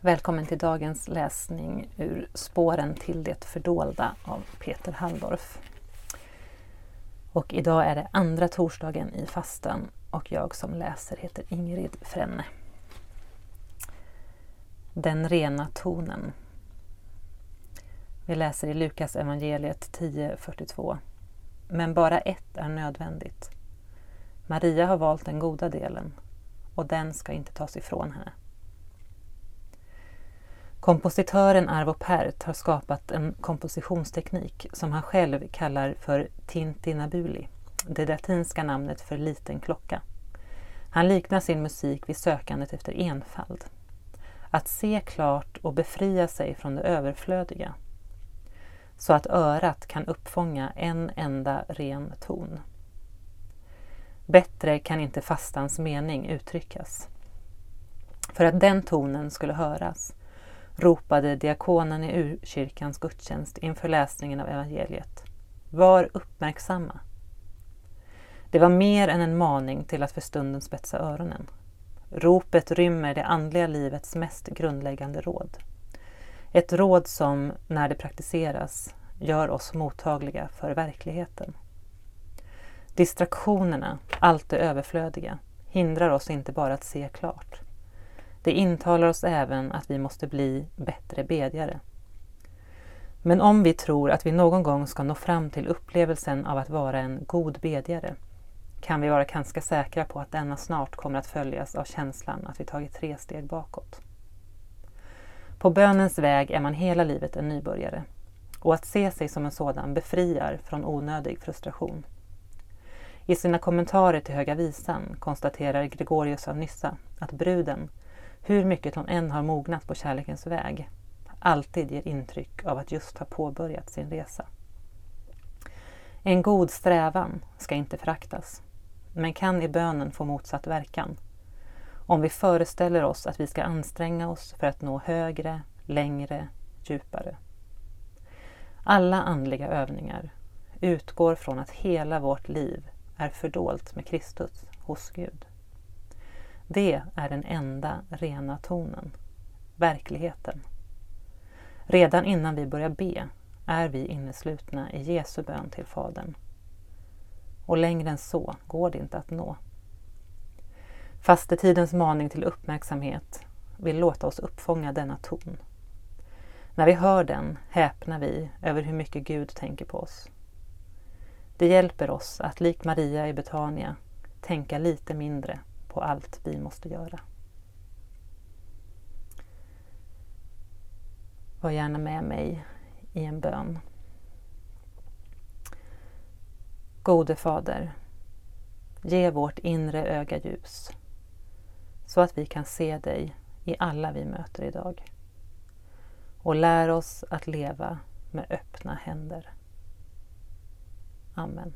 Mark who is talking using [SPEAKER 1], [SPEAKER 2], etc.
[SPEAKER 1] Välkommen till dagens läsning ur Spåren till det fördolda av Peter Halldorf. Och idag är det andra torsdagen i fastan och jag som läser heter Ingrid Frenne. Den rena tonen. Vi läser i Lukas evangeliet 10.42. Men bara ett är nödvändigt. Maria har valt den goda delen och den ska inte tas ifrån henne. Kompositören Arvo Pärt har skapat en kompositionsteknik som han själv kallar för tintinabuli, det latinska namnet för liten klocka. Han liknar sin musik vid sökandet efter enfald. Att se klart och befria sig från det överflödiga. Så att örat kan uppfånga en enda ren ton. Bättre kan inte fastans mening uttryckas. För att den tonen skulle höras ropade diakonen i urkyrkans gudstjänst inför läsningen av evangeliet. Var uppmärksamma. Det var mer än en maning till att för stunden spetsa öronen. Ropet rymmer det andliga livets mest grundläggande råd. Ett råd som, när det praktiseras, gör oss mottagliga för verkligheten. Distraktionerna, allt det överflödiga, hindrar oss inte bara att se klart. Det intalar oss även att vi måste bli bättre bedjare. Men om vi tror att vi någon gång ska nå fram till upplevelsen av att vara en god bedjare kan vi vara ganska säkra på att denna snart kommer att följas av känslan att vi tagit tre steg bakåt. På bönens väg är man hela livet en nybörjare och att se sig som en sådan befriar från onödig frustration. I sina kommentarer till Höga Visan konstaterar Gregorius av Nyssa att bruden, hur mycket hon än har mognat på kärlekens väg, alltid ger intryck av att just ha påbörjat sin resa. En god strävan ska inte föraktas, men kan i bönen få motsatt verkan. Om vi föreställer oss att vi ska anstränga oss för att nå högre, längre, djupare. Alla andliga övningar utgår från att hela vårt liv är fördolt med Kristus hos Gud. Det är den enda rena tonen, verkligheten. Redan innan vi börjar be är vi inneslutna i Jesu bön till Fadern. Och längre än så går det inte att nå. Fastetidens maning till uppmärksamhet vill låta oss uppfånga denna ton. När vi hör den häpnar vi över hur mycket Gud tänker på oss. Det hjälper oss att likt Maria i Betania tänka lite mindre på allt vi måste göra. Var gärna med mig i en bön. Gode Fader, ge vårt inre öga ljus så att vi kan se dig i alla vi möter idag. Och lär oss att leva med öppna händer. Amen.